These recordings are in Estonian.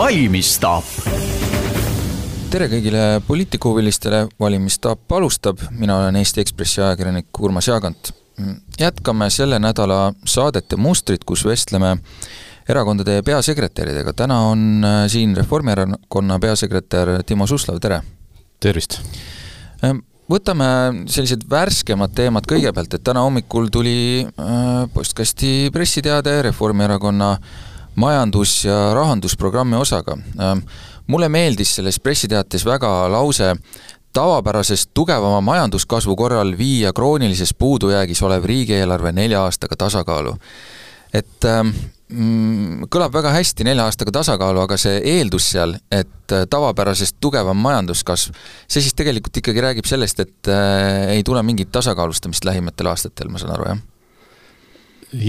valimisstaap. tere kõigile poliitikahuvilistele, valimisstaap alustab, mina olen Eesti Ekspressi ajakirjanik Urmas Jaagant. jätkame selle nädala saadete mustrit, kus vestleme erakondade peasekretäridega, täna on äh, siin Reformierakonna peasekretär Timo Suslov, tere! tervist! võtame sellised värskemad teemad kõigepealt, et täna hommikul tuli äh, postkasti pressiteade Reformierakonna majandus- ja rahandusprogrammi osaga. Ähm, mulle meeldis selles pressiteates väga lause, tavapärasest tugevama majanduskasvu korral viia kroonilises puudujäägis olev riigieelarve nelja aastaga tasakaalu. et ähm, mm, kõlab väga hästi nelja aastaga tasakaalu, aga see eeldus seal, et äh, tavapärasest tugevam majanduskasv, see siis tegelikult ikkagi räägib sellest, et äh, ei tule mingit tasakaalustamist lähimatel aastatel, ma saan aru, jah?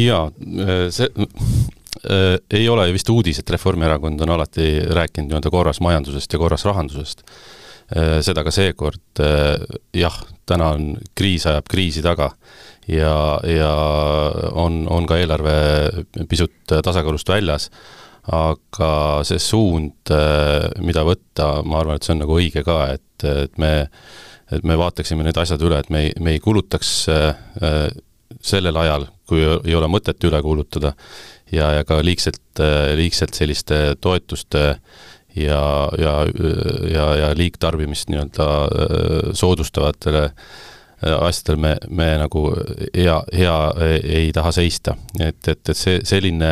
jaa, äh, see ei ole vist uudis, et Reformierakond on alati rääkinud nii-öelda korras majandusest ja korras rahandusest äh,. seda ka seekord äh,, jah, täna on, kriis ajab kriisi taga ja, ja on, on ka eelarve pisut tasakaalust väljas, aga see suund, mida võtta, ma arvan, et see on nagu õige ka, et, et me, et me vaataksime need asjad üle, et me ei, me ei kulutaks sellel ajal, kui ei ole mõtet üle kulutada, ja, ja ka liigselt, liigselt selliste toetuste ja, ja, ja, ja liigtarbimist nii-öelda soodustavatele äh, asjadel me, me nagu hea, hea ei taha seista. et, et, et see selline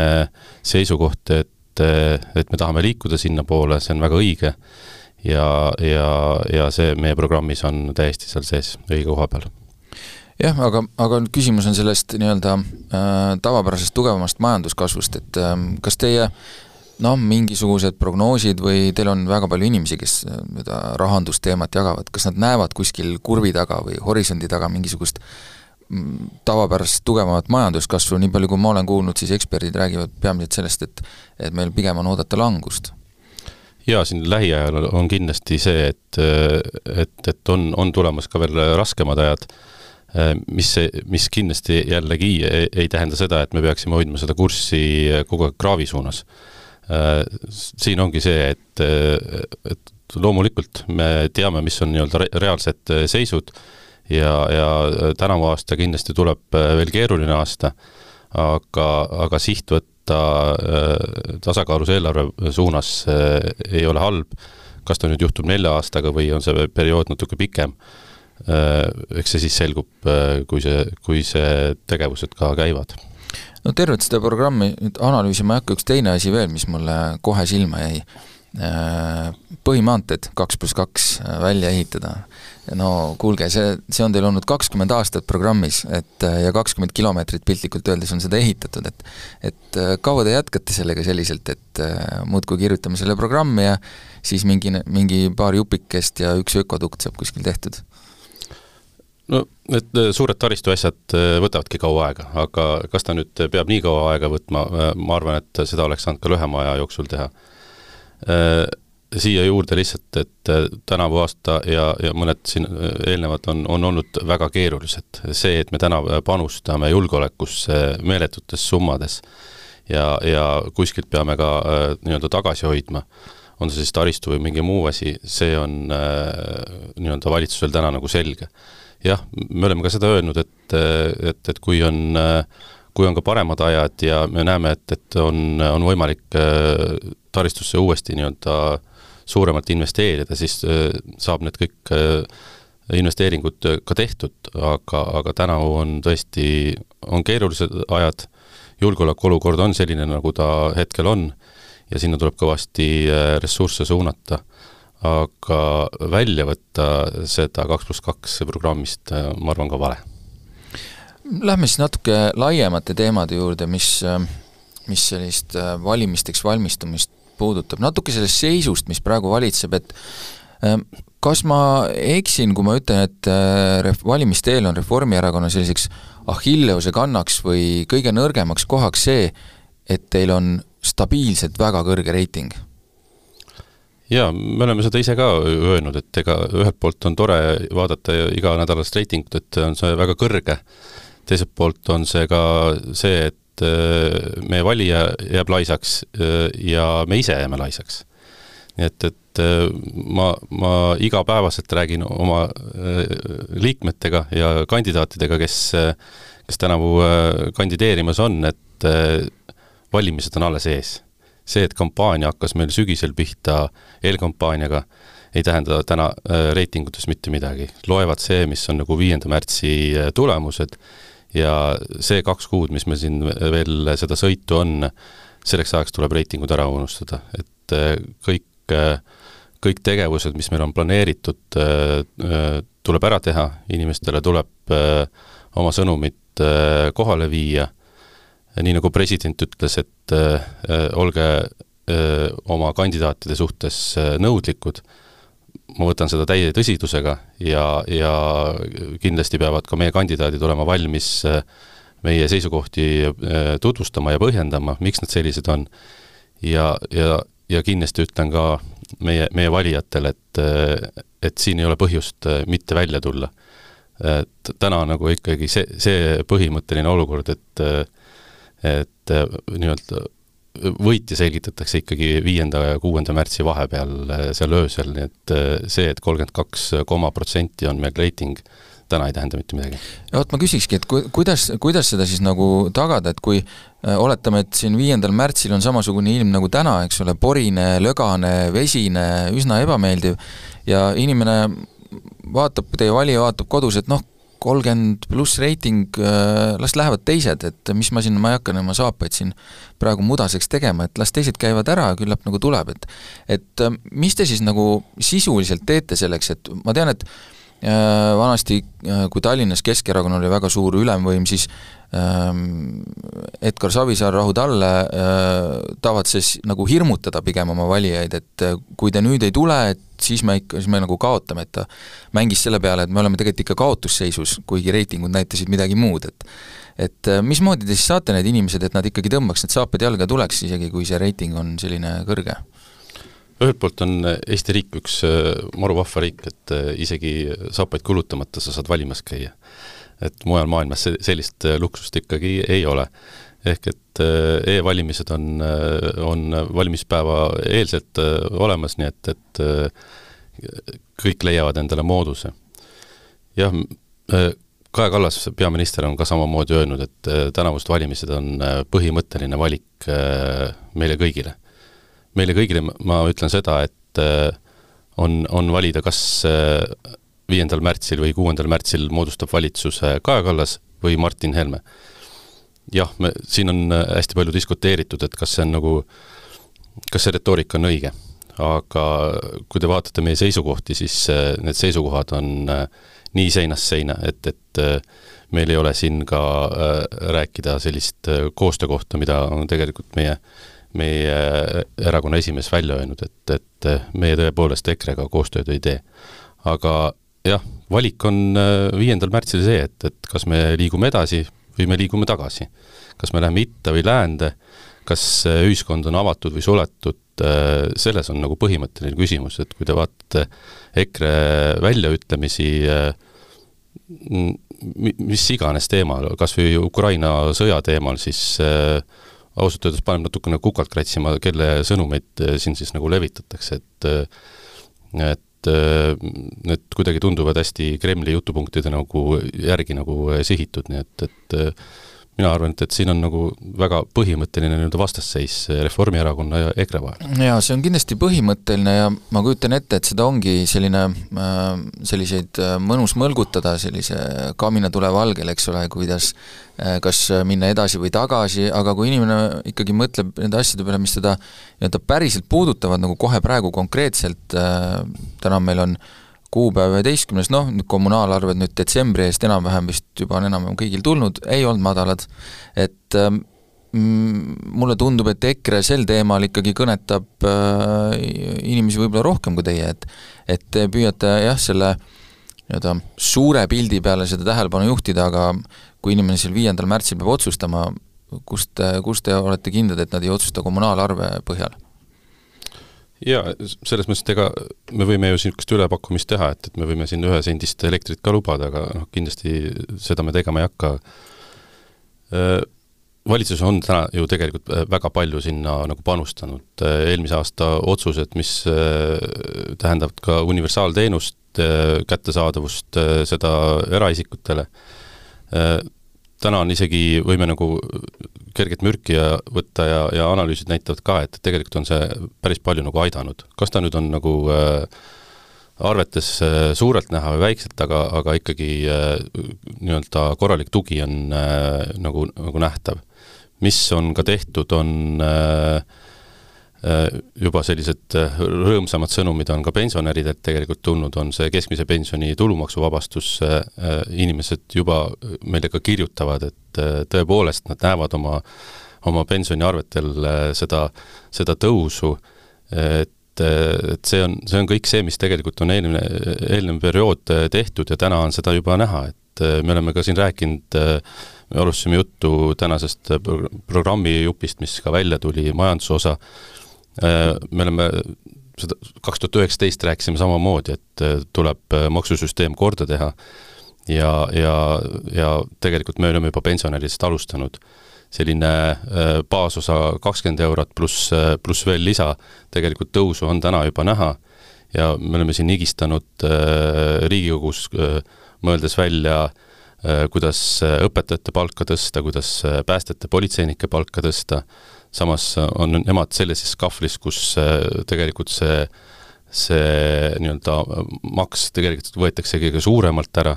seisukoht, et, et me tahame liikuda sinnapoole, see on väga õige ja, ja, ja see meie programmis on täiesti seal sees, õige koha peal jah, aga, aga küsimus on sellest nii-öelda äh, tavapärasest tugevamast majanduskasvust, et äh, kas teie noh, mingisugused prognoosid või teil on väga palju inimesi, kes seda rahandusteemat jagavad, kas nad näevad kuskil kurvi taga või horisondi taga mingisugust mm, tavapärast tugevamat majanduskasvu, nii palju kui ma olen kuulnud, siis eksperdid räägivad peamiselt sellest, et et meil pigem on oodata langust. jaa, siin lähiajal on kindlasti see, et, et, et on, on tulemas ka veel raskemad ajad, mis, mis kindlasti jällegi ei, ei tähenda seda, et me peaksime hoidma seda kurssi kogu aeg kraavi suunas. Äh, siin ongi see, et, et loomulikult me teame, mis on nii-öelda reaalsed äh, seisud ja, ja tänavu aasta kindlasti tuleb äh, veel keeruline aasta, aga, aga siht võtta tasakaalus eelarve suunas ei ole halb, kas ta nüüd juhtub nelja aastaga või on see periood natuke pikem, eks see siis selgub, kui see, kui see tegevused ka käivad no tervet seda programmi nüüd analüüsima ei hakka, üks teine asi veel, mis mulle kohe silma jäi, äh, põhimaanteed kaks pluss kaks äh, välja ehitada. no kuulge, see, see on teil olnud kakskümmend aastat programmis, et äh, ja kakskümmend kilomeetrit piltlikult öeldes on seda ehitatud, et et kaua te jätkate sellega selliselt, et muudkui kirjutame selle programmi ja siis mingi, mingi paar jupikest ja üks ökodukt saab kuskil tehtud? No need äh, suured taristuasjad äh, võtavadki kaua aega, aga kas ta nüüd peab nii kaua aega võtma, äh, ma arvan, et seda oleks saanud ka lühema aja jooksul teha. Siia juurde lihtsalt, et tänavu aasta ja, ja mõned siin eelnevad on, on olnud väga keerulised. see, et me täna panustame julgeolekusse meeletutes summades ja, ja kuskilt peame ka nii-öelda tagasi hoidma, on see siis taristu või mingi muu asi, see on nii-öelda valitsusel täna nagu selge. Jah, me oleme ka seda öelnud, et, et, et kui on, kui on ka paremad ajad ja me näeme, et, et on, on võimalik äh, taristusse uuesti nii-öelda suuremalt investeerida, siis äh, saab need kõik äh, investeeringud ka tehtud, aga, aga tänavu on tõesti, on keerulised ajad, julgeolekuolukord on selline, nagu ta hetkel on, ja sinna tuleb kõvasti ressursse suunata aga välja võtta seda kaks pluss kaks programmist, äh, ma arvan, ka vale. Lähme siis natuke laiemate teemade juurde, mis, äh, mis sellist äh, valimisteks valmistumist puudutab, natuke sellest seisust, mis praegu valitseb, et kas ma eksin, kui ma ütlen, et ref-, valimiste eel on Reformierakonna selliseks Achilleuse kannaks või kõige nõrgemaks kohaks see, et teil on stabiilselt väga kõrge reiting jaa, me oleme seda ise ka öelnud, et ega ühelt poolt on tore vaadata iganädalast reitingut, et on see väga kõrge, teiselt poolt on see ka see, et äh, meie valija jääb laisaks äh, ja me ise jääme laisaks. nii et, et ma, ma igapäevaselt räägin oma liikmetega ja kandidaatidega, kes, kes tänavu kandideerimas on, et valimised on alles ees. see, et kampaania hakkas meil sügisel pihta eelkampaaniaga, ei tähenda täna äh, reitingutes mitte midagi. loevad see, mis on nagu viienda märtsi äh, tulemused ja see kaks kuud, mis meil siin veel seda sõitu on, selleks ajaks tuleb reitingud ära unustada, et äh, kõik, kõik tegevused, mis meil on planeeritud, tuleb ära teha, inimestele tuleb oma sõnumit kohale viia, nii nagu president ütles, et olge oma kandidaatide suhtes nõudlikud ma võtan seda täie tõsidusega ja, ja kindlasti peavad ka meie kandidaadid olema valmis äh, meie seisukohti äh, tutvustama ja põhjendama, miks nad sellised on. ja, ja, ja kindlasti ütlen ka meie, meie valijatele, et, äh, et siin ei ole põhjust mitte välja tulla. et täna nagu ikkagi see, see põhimõtteline olukord, et et nii-öelda võitja selgitatakse ikkagi viienda ja kuuenda märtsi vahepeal äh, seal öösel, nii et äh, see, et kolmkümmend kaks koma protsenti on meil reiting, täna ei tähenda mitte midagi. ja vot ma küsikski, et ku-, kuidas, kuidas seda siis nagu tagada, et kui äh, oletame, et siin viiendal märtsil on samasugune ilm nagu täna, eks ole, porine, lögane, vesine, üsna ebameeldiv, ja inimene vaatab, teie valija vaatab kodus, et noh, kolmkümmend pluss reiting, äh, las lähevad teised, et mis ma siin, ma ei hakka oma saapaid siin praegu mudaseks tegema, et las teised käivad ära, küllap nagu tuleb, et et äh, mis te siis nagu sisuliselt teete selleks, et ma tean, et äh, vanasti, kui Tallinnas Keskerakonnal oli väga suur ülemvõim, siis ähm, Edgar Savisaar rahu talle tavatses nagu hirmutada pigem oma valijaid, et kui te nüüd ei tule, et siis me ikka, siis me nagu kaotame, et ta mängis selle peale, et me oleme tegelikult ikka kaotusseisus, kuigi reitingud näitasid midagi muud, et et äh, mismoodi te siis saate need inimesed, et nad ikkagi tõmbaks need saapad jalga ja tuleks, isegi kui see reiting on selline kõrge? ühelt poolt on Eesti riik üks äh, maru vahva riik, et äh, isegi saapaid kulutamata sa saad valimas käia. et mujal maailmas sellist luksust ikkagi ei ole ehk et äh, e-valimised on, äh, on valimispäeva eelselt äh, olemas, nii et, et kõik leiavad endale mooduse. jah, Kaja Kallas, peaminister, on ka samamoodi öelnud, et tänavused valimised on põhimõtteline valik meile kõigile. meile kõigile ma ütlen seda, et on, on valida, kas viiendal märtsil või kuuendal märtsil moodustab valitsuse Kaja Kallas või Martin Helme jah, me, siin on äh, hästi palju diskuteeritud, et kas see on nagu, kas see retoorika on õige. aga kui te vaatate meie seisukohti, siis äh, need seisukohad on äh, nii seinast seina, et, et meil ei ole siin ka rääkida sellist koostöö kohta, mida on tegelikult meie, meie erakonna esimees välja öelnud, et, et meie tõepoolest EKRE-ga koostööd ei tee. aga jah, valik on viiendal märtsil see, et, et kas me liigume edasi, või me liigume tagasi. kas me läheme itta või läände, kas äh, ühiskond on avatud või suletud, äh, selles on nagu põhimõtteline küsimus, et kui te vaatate EKRE väljaütlemisi äh, mis iganes teemal, kas või Ukraina sõja teemal, siis ausalt öeldes paneb natukene kukalt kratsima, kelle sõnumeid siin siis nagu levitatakse, et et et need kuidagi tunduvad hästi Kremli jutupunktide nagu järgi nagu sihitud, nii et, et mina arvan, et, et siin on nagu väga põhimõtteline nii-öelda vastasseis Reformierakonna ja EKRE vahel. jaa, see on kindlasti põhimõtteline ja ma kujutan ette, et seda ongi selline, äh, selliseid äh, mõnus mõlgutada sellise kaaminatule valgel, eks ole, kuidas äh, kas minna edasi või tagasi, aga kui inimene ikkagi mõtleb nende asjade peale, mis teda nii-öelda päriselt puudutavad, nagu kohe praegu konkreetselt, täna meil on äh, kuupäev üheteistkümnes, noh, nüüd kommunaalarved nüüd detsembri eest enam-vähem vist juba on enam-vähem kõigil tulnud, ei olnud madalad, et ähm, mm, mulle tundub, et EKRE sel teemal ikkagi kõnetab äh, inimesi võib-olla rohkem kui teie, et et te püüate jah, selle nii-öelda suure pildi peale seda tähelepanu juhtida, aga kui inimene seal viiendal märtsil peab otsustama, kust, kust te olete kindlad, et nad ei otsusta kommunaalarve põhjal? Jaa, selles mõttes, et ega me võime ju niisugust ülepakkumist teha, et, et me võime siin ühesendist elektrit ka lubada, aga noh, kindlasti seda me tegema ei hakka. valitsus on täna ju tegelikult väga palju sinna nagu panustanud, eelmise aasta otsused, mis tähendavad ka universaalteenust, kättesaadavust, seda eraisikutele, täna on isegi, võime nagu kerget mürki ja võtta ja, ja analüüsid näitavad ka, et tegelikult on see päris palju nagu aidanud. kas ta nüüd on nagu äh, arvetes äh, suurelt näha või väikselt, aga, aga ikkagi äh, nii-öelda korralik tugi on äh, nagu, nagu nähtav. mis on ka tehtud, on äh, juba sellised äh, rõõmsamad sõnumid on ka pensionäridelt tegelikult tulnud, on see keskmise pensioni tulumaksuvabastus, äh, inimesed juba meile ka kirjutavad, et tõepoolest nad näevad oma, oma pensioniarvetel seda, seda tõusu, et, et see on, see on kõik see, mis tegelikult on eelmine, eelnev periood tehtud ja täna on seda juba näha, et me oleme ka siin rääkinud me alustasime juttu tänasest programmi jupist, mis ka välja tuli, majandusosa, Äh, me oleme seda kaks tuhat üheksateist rääkisime samamoodi, et äh, tuleb äh, maksusüsteem korda teha. Ja, ja, ja tegelikult me oleme juba pensionäridest alustanud. selline baasosa kakskümmend eurot pluss, pluss veel lisa, tegelikult tõusu on täna juba näha. Ja me oleme siin higistanud Riigikogus, mõeldes välja kuidas õpetajate palka tõsta, kuidas päästjate, politseinike palka tõsta, samas on nemad sellises kahvlis, kus äh, tegelikult see, see nii-öelda maks tegelikult võetakse kõige suuremalt ära,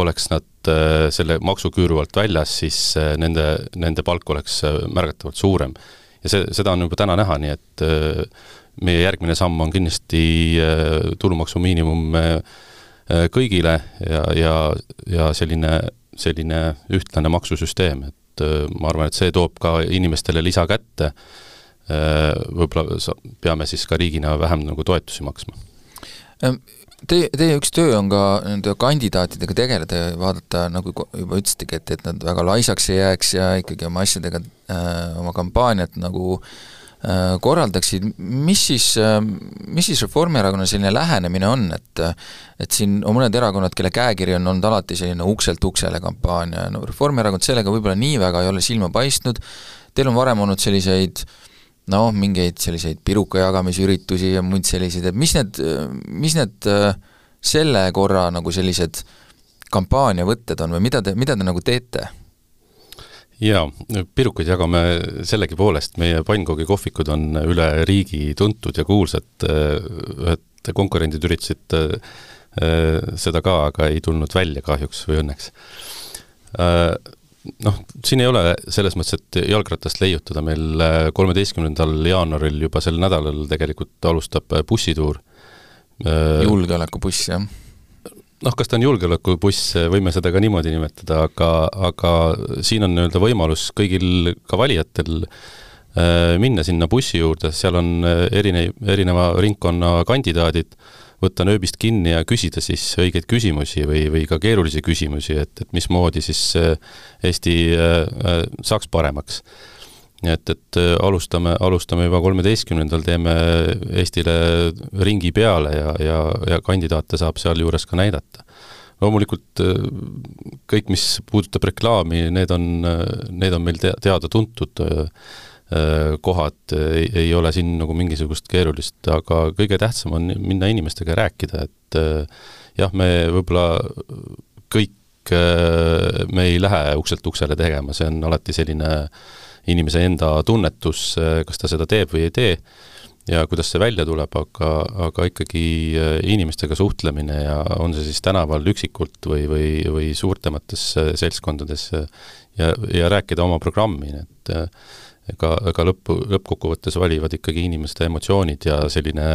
oleks nad äh, selle maksuküüru alt väljas, siis äh, nende, nende palk oleks märgatavalt suurem. ja see, seda on juba täna näha, nii et meie järgmine samm on kindlasti tulumaksu miinimum kõigile ja, ja, ja selline, selline ühtlane maksusüsteem, et et äh, ma arvan, et see toob ka inimestele lisa kätte, äh, võib-olla peame siis ka riigina vähem nagu toetusi maksma. Ähm, teie, teie üks töö on ka nende kandidaatidega tegeleda ja vaadata, nagu juba ütlesitegi, et, et nad väga laisaks ei jääks ja ikkagi oma asjadega äh,, oma kampaaniat nagu äh, korraldaksid, mis siis, äh, mis siis Reformierakonna selline lähenemine on, et et siin on mõned erakonnad, kelle käekiri on olnud alati selline ukselt uksele kampaania, no Reformierakond sellega võib-olla nii väga ei ole silma paistnud, teil on varem olnud selliseid noh, mingeid selliseid piruka jagamisüritusi ja muid selliseid, et mis need, mis need äh, selle korra nagu sellised kampaaniavõtted on või mida te, mida te nagu teete? Jaa, pirukaid jagame sellegipoolest, meie pannkoogi kohvikud on üle riigi tuntud ja kuulsad, ühed konkurendid üritasid äh, seda ka, aga ei tulnud välja kahjuks või õnneks. Äh, noh, siin ei ole selles mõttes, et jalgratast leiutada, meil äh, kolmeteistkümnendal jaanuaril juba sel nädalal tegelikult alustab bussituur. julgeolekubuss, jah noh, kas ta on julgeolekubuss, võime seda ka niimoodi nimetada, aga, aga siin on nii-öelda võimalus kõigil ka valijatel äh, minna sinna bussi juurde, seal on äh, erine-, erineva ringkonna kandidaadid, võtta nööbist kinni ja küsida siis õigeid küsimusi või, või ka keerulisi küsimusi, et, et mismoodi siis äh, Eesti saaks paremaks nii et, et äh, alustame, alustame juba kolmeteistkümnendal, teeme Eestile ringi peale ja, ja, ja kandidaate saab sealjuures ka näidata. loomulikult äh, kõik, mis puudutab reklaami, need on, need on meil te-, teada-tuntud äh, kohad, ei, ei ole siin nagu mingisugust keerulist, aga kõige tähtsam on minna inimestega rääkida, et jah, me võib-olla kõik, me ei lähe ukselt uksele tegema, see on alati selline äh, inimese enda tunnetus, kas ta seda teeb või ei tee ja kuidas see välja tuleb, aga, aga ikkagi äh, inimestega suhtlemine ja on see siis tänaval üksikult või, või, või suurtemates äh, seltskondades ja, ja rääkida oma programmi, et ega, ega lõppu, lõppkokkuvõttes valivad ikkagi inimeste emotsioonid ja selline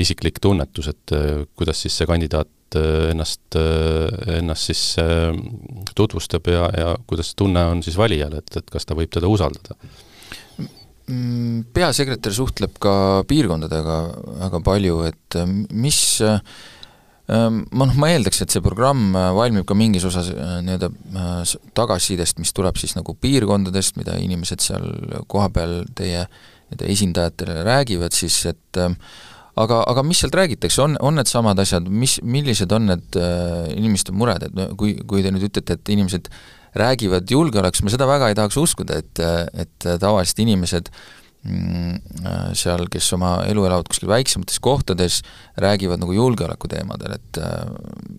isiklik tunnetus, et kuidas siis see kandidaat ennast, ennast siis tutvustab ja, ja kuidas tunne on siis valijal, et, et kas ta võib teda usaldada? Mm, peasekretär suhtleb ka piirkondadega väga palju, et äh, mis äh, ma noh, ma eeldaks, et see programm äh, valmib ka mingis osas nii-öelda tagasisidest, mis tuleb siis nagu piirkondadest, mida inimesed seal kohapeal teie nii-öelda esindajatele räägivad, siis et aga, aga mis sealt räägitakse, on, on needsamad asjad, mis, millised on need äh, inimeste mured, et no kui, kui te nüüd ütlete, et inimesed räägivad julgeolekust, ma seda väga ei tahaks uskuda, et, et tavalised inimesed mm, äh, seal, kes oma elu elavad kuskil väiksemates kohtades, räägivad nagu julgeoleku teemadel, et äh,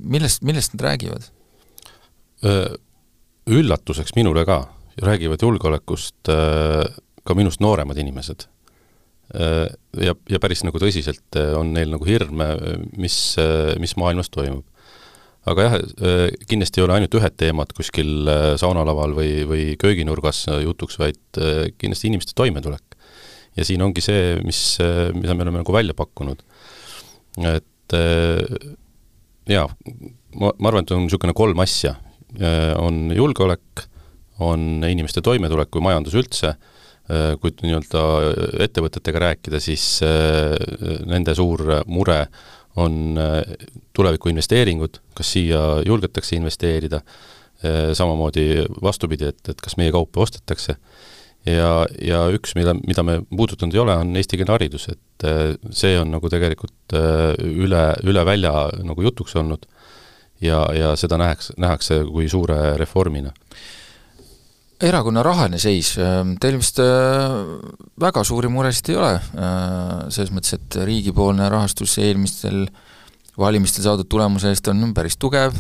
millest, millest nad räägivad? Üllatuseks minule ka, räägivad julgeolekust ka minust nooremad inimesed. Äh, ja, ja päris nagu tõsiselt äh, on neil nagu hirme, mis, äh, mis maailmas toimub. aga jah, kindlasti ei ole ainult ühed teemad kuskil saunalaval või, või kööginurgas jutuks, vaid kindlasti inimeste toimetulek. ja siin ongi see, mis, mida me oleme nagu välja pakkunud. et jaa, ma, ma arvan, et on niisugune kolm asja. on julgeolek, on inimeste toimetulek või majandus üldse Äh, kui nii-öelda ettevõtetega rääkida, siis äh, nende suur mure on äh, tuleviku investeeringud, kas siia julgetakse investeerida, samamoodi vastupidi, et, et kas meie kaupa ostetakse, ja, ja üks, mida, mida me puudutanud ei ole, on eestikeelne haridus, et see on nagu tegelikult üle, üle välja nagu jutuks olnud. Ja, ja seda nähakse, nähakse kui suure reformina erakonna rahaline seis, ähm, teil vist äh, väga suuri muresid ei ole, äh, selles mõttes, et riigipoolne rahastus eelmistel valimistel saadud tulemuse eest on päris tugev,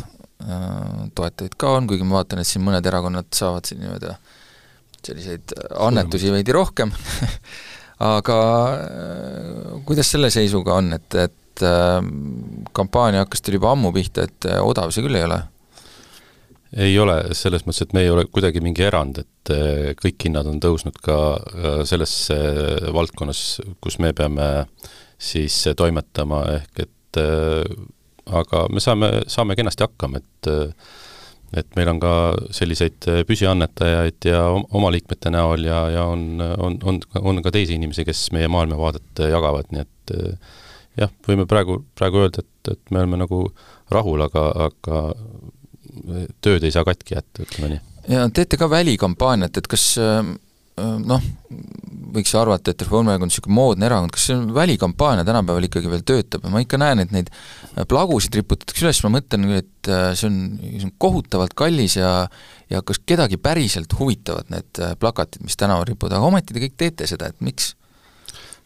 toetajaid ka on, kuigi ma vaatan, et siin mõned erakonnad saavad siin nii-öelda selliseid annetusi veidi rohkem aga kuidas selle seisuga on, et, et kampaania hakkas teil juba ammu pihta, et odav see küll ei ole? Ei ole, selles mõttes, et me ei ole kuidagi mingi erand, et eh, kõik hinnad on tõusnud ka eh, selles eh, valdkonnas, kus me peame siis toimetama, ehk et aga me saame, saame kenasti hakkama, et et meil on ka selliseid püsiannetajaid ja oma liikmete näol ja, ja on, on, on, on ka teisi inimesi, kes meie maailmavaadet jagavad, nii et jah, võime praegu, praegu öelda, et, et me oleme nagu rahul, aga, aga tööd ei saa katki jätta, ütleme nii. ja teete ka välikampaaniat, et kas äh, noh, võiks arvata, et Reformierakond on niisugune moodne erakond, kas see välikampaania tänapäeval ikkagi veel töötab ja ma ikka näen, et neid plagusid riputatakse üles, ma mõtlen, et äh, see on, see on kohutavalt kallis ja ja kas kedagi päriselt huvitavad need äh, plakatid, mis tänaval ripuvad, aga ometi te kõik teete seda, et miks?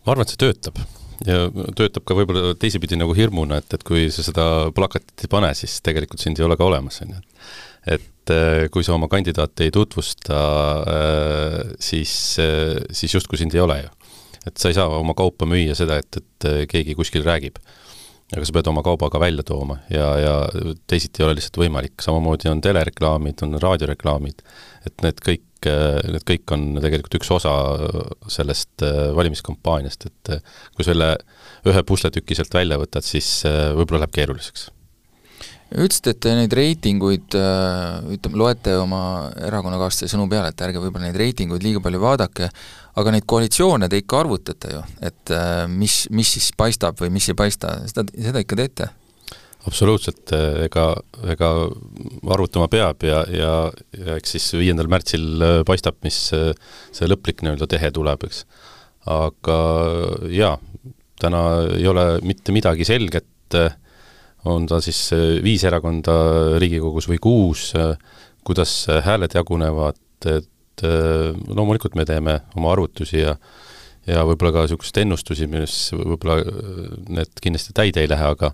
ma arvan, et see töötab ja töötab ka võib-olla teisipidi nagu hirmuna, et, et kui sa seda plakatit ei pane, siis tegelikult sind ei ole ka olemas, on ju. et äh, kui sa oma kandidaati ei tutvusta, äh, siis, äh, siis justkui sind ei ole ju. et sa ei saa oma kaupa müüa seda, et, et keegi kuskil räägib. aga sa pead oma kauba ka välja tooma ja, ja teisiti ei ole lihtsalt võimalik, samamoodi on telereklaamid, on raadioreklaamid, et need kõik need kõik on tegelikult üks osa sellest äh, valimiskampaaniast, et äh, kui selle ühe pusletüki sealt välja võtad, siis äh, võib-olla läheb keeruliseks. ütlesite, et neid reitinguid, ütleme, loete oma erakonnakaaslaste sõnu peale, et ärge võib-olla neid reitinguid liiga palju vaadake, aga neid koalitsioone te ikka arvutate ju, et mis, mis siis paistab või mis ei paista, seda, seda ikka teete absoluutselt, ega, ega arvutama peab ja, ja, ja eks siis viiendal märtsil äh, paistab, mis äh, see lõplik nii-öelda tehe tuleb, eks. aga jaa, täna ei ole mitte midagi selget, on ta siis viis erakonda Riigikogus või kuus, kuidas hääled jagunevad, et loomulikult me teeme oma arvutusi ja ja võib-olla ka niisuguseid ennustusi, mis võib-olla need kindlasti täide ei lähe, aga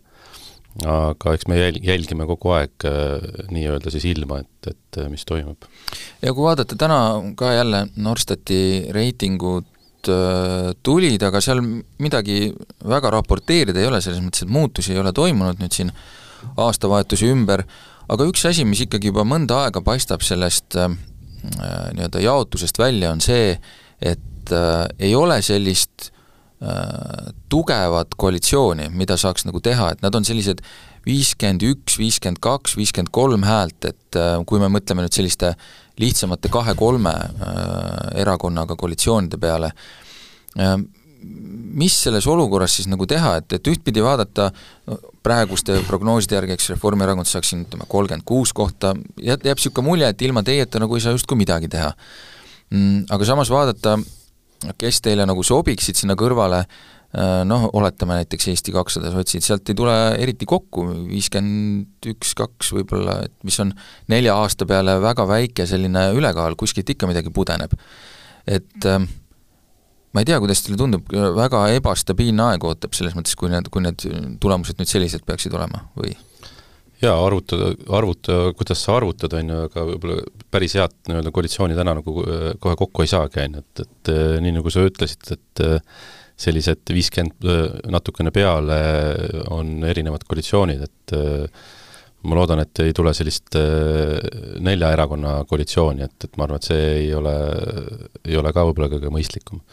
aga eks me jäl-, jälgime kogu aeg äh, nii-öelda siis ilma, et, et äh, mis toimub. ja kui vaadata täna ka jälle Norstati reitingud äh, tulid, aga seal midagi väga raporteerida ei ole, selles mõttes, et muutusi ei ole toimunud nüüd siin aastavahetuse ümber, aga üks asi, mis ikkagi juba mõnda aega paistab sellest äh, nii-öelda jaotusest välja, on see, et äh, ei ole sellist tugevat koalitsiooni, mida saaks nagu teha, et nad on sellised viiskümmend üks, viiskümmend kaks, viiskümmend kolm häält, et äh, kui me mõtleme nüüd selliste lihtsamate kahe-kolme äh, erakonnaga koalitsioonide peale, mis selles olukorras siis nagu teha, et, et ühtpidi vaadata praeguste prognooside järgi, eks Reformierakond saaks siin ütleme, kolmkümmend kuus kohta, jääb, jääb niisugune mulje, et ilma teieta nagu ei saa justkui midagi teha mm,. Aga samas vaadata kes teile nagu sobiksid sinna kõrvale, noh, oletame näiteks Eesti kakssada sotsid, sealt ei tule eriti kokku, viiskümmend üks, kaks võib-olla, et mis on nelja aasta peale väga väike selline ülekaal, kuskilt ikka midagi pudeneb. et äh, ma ei tea, kuidas teile tundub, väga ebastabiilne aeg ootab selles mõttes, kui need, kui need tulemused nüüd sellised peaksid olema või? Jaa, arvutada, arvutada, kuidas sa arvutad, on ju, aga võib-olla päris head nii-öelda koalitsiooni täna nagu äh, kohe kokku ei saagi, on ju, et, et äh, nii, nagu sa ütlesid, et äh, sellised viiskümmend natukene peale on erinevad koalitsioonid, et ma loodan, et ei tule sellist nelja erakonna koalitsiooni, et, et ma arvan, et see ei ole, ei ole ka võib-olla kõige mõistlikum.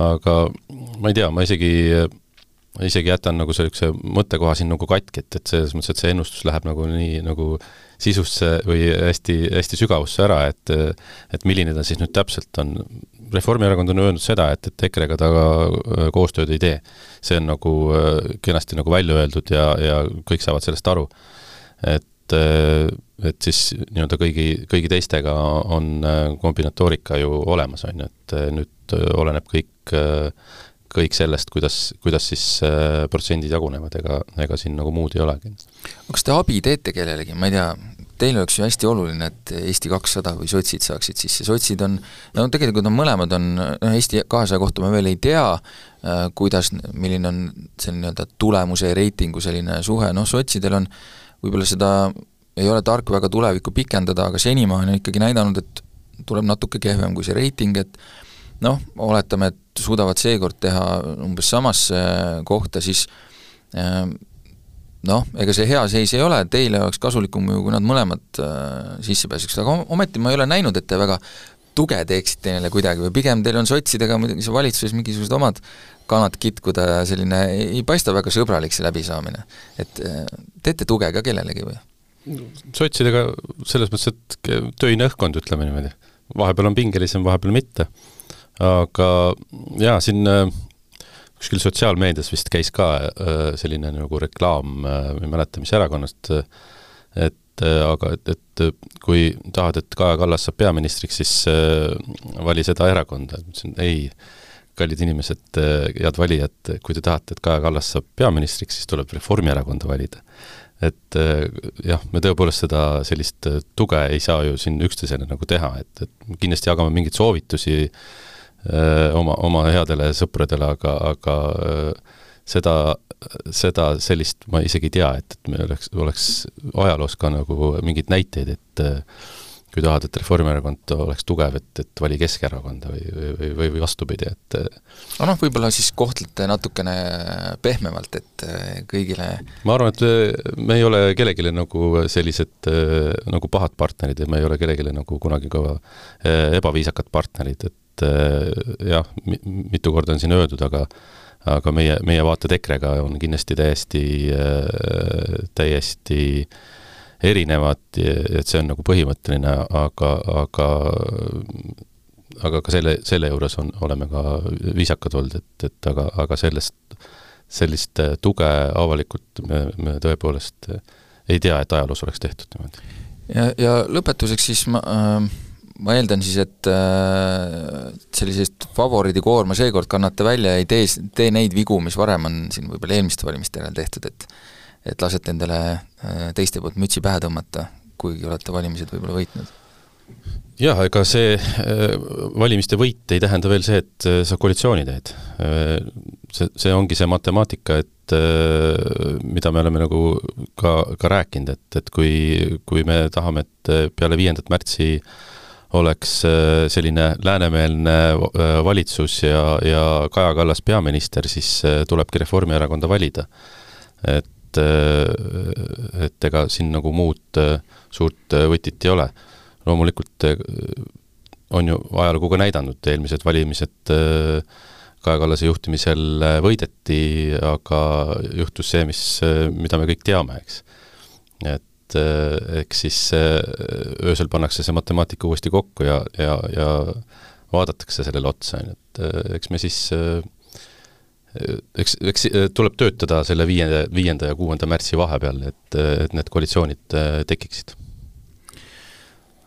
Aga ma ei tea, ma isegi, isegi jätan nagu niisuguse mõttekoha siin nagu katki, et, et selles mõttes, et see ennustus läheb nagu nii nagu sisusse või hästi, hästi sügavusse ära, et et milline ta siis nüüd täpselt on. Reformierakond on öelnud seda, et, et EKRE-ga ta äh, koostööd ei tee. see on nagu äh, kenasti nagu välja öeldud ja, ja kõik saavad sellest aru. et äh, et siis nii-öelda kõigi, kõigi teistega on kombinatoorika ju olemas, on ju, et nüüd oleneb kõik kõik, sellest, kuidas, kuidas siis äh, protsendid jagunevad, ega, ega siin nagu muud ei olegi. kas te abi teete kellelegi, ma ei tea, teile oleks ju hästi oluline, et Eesti kakssada või sotsid saaksid sisse, sotsid on, no tegelikult on mõlemad on, noh Eesti kahesaja kohta ma veel ei tea, äh, kuidas, milline on see nii-öelda tulemuse ja reitingu selline suhe, noh sotsidel on võib-olla seda ei ole tark väga tulevikku pikendada, aga senimaani on ikkagi näidanud, et tuleb natuke kehvem kui see reiting, et noh, oletame, et suudavad seekord teha umbes samasse kohta, siis ähm, noh, ega see hea seis ei ole, teile oleks kasulikum ju, kui nad mõlemad äh, sisse pääseks, aga ometi ma ei ole näinud, et te väga tuge teeksite neile kuidagi või pigem teil on sotsidega muidugi see valitsuses mingisugused omad kanad kitkuda ja selline ei paista väga sõbralik see läbisaamine. et äh, teete tuge ka kellelegi või? sotsidega selles mõttes, et töine õhkkond, ütleme niimoodi. vahepeal on pingelisem, vahepeal mitte aga jaa, siin äh, kuskil sotsiaalmeedias vist käis ka äh, selline nagu reklaam, äh, ma ei mäleta, mis erakonnast, et aga et, et kui tahad, et Kaja Kallas saab peaministriks, siis vali seda erakonda. ütlesin ei, kallid inimesed, head valijad, kui te tahate, et Kaja Kallas saab peaministriks, siis tuleb Reformierakonda valida. et jah, me tõepoolest seda sellist tuge ei saa ju siin üksteisele nagu teha, et, et kindlasti jagame mingeid soovitusi äh, oma, oma headele sõpradele, aga, aga seda, seda sellist ma isegi ei tea, et, et meil oleks, oleks ajaloos ka nagu mingeid näiteid, et kui tahad, et Reformierakond oleks tugev, et, et vali Keskerakonda või, või, või, või vastupidi, et aga noh, võib-olla siis kohtlete natukene pehmemalt, et kõigile ma arvan, et me ei ole kellelegi nagu sellised nagu pahad partnerid ja me ei ole kellelegi nagu kunagi ka ebaviisakad partnerid, et et äh, jah, mitu korda on siin öeldud, aga aga meie, meie vaated EKRE-ga on kindlasti täiesti, äh, täiesti erinevad, et see on nagu põhimõtteline, aga, aga aga ka selle, selle juures on, oleme ka viisakad olnud, et, et aga, aga sellest, sellist tuge avalikult me, me tõepoolest ei tea, et ajaloos oleks tehtud niimoodi. ja, ja lõpetuseks siis ma äh ma eeldan siis, et äh, sellisest favoriidikoorma seekord kannate välja ja ei tee, tee neid vigu, mis varem on siin võib-olla eelmiste valimiste järel tehtud, et et lasete endale äh, teiste poolt mütsi pähe tõmmata, kuigi olete valimised võib-olla võitnud? jah, ega see äh, valimiste võit ei tähenda veel see, et sa koalitsiooni teed. See, see ongi see matemaatika, et mida me oleme nagu ka, ka rääkinud, et, et kui, kui me tahame, et peale viiendat märtsi äh, oleks äh, selline läänemeelne äh, valitsus ja, ja Kaja Kallas peaminister, siis äh, tulebki Reformierakonda valida. et, et ega siin nagu muud suurt võtit ei ole. loomulikult on ju ajalugu ka näidanud, eelmised valimised Kaja Kallase juhtimisel võideti, aga juhtus see, mis, mida me kõik teame, eks. et et eh, eks siis eh, öösel pannakse see matemaatika uuesti kokku ja, ja, ja vaadatakse sellele otsa, on ju, et eh, eks me siis eks, eks tuleb töötada selle viienda, viienda ja kuuenda märtsi vahepeal, et, et need koalitsioonid tekiksid.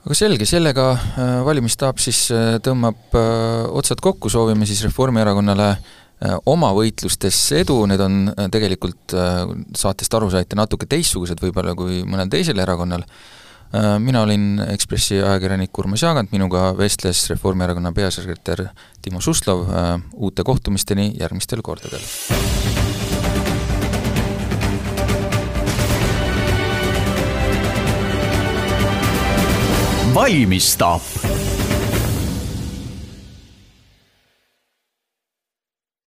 aga selge, sellega valimisstaap siis tõmbab otsad kokku, soovime siis Reformierakonnale oma võitlustes edu, need on tegelikult, saatest aru saite, natuke teistsugused võib-olla kui mõnel teisel erakonnal, mina olin Ekspressi ajakirjanik Urmas Jaagant, minuga vestles Reformierakonna peasekretär Timo Suslov, uute kohtumisteni järgmistel kordadel! valmistab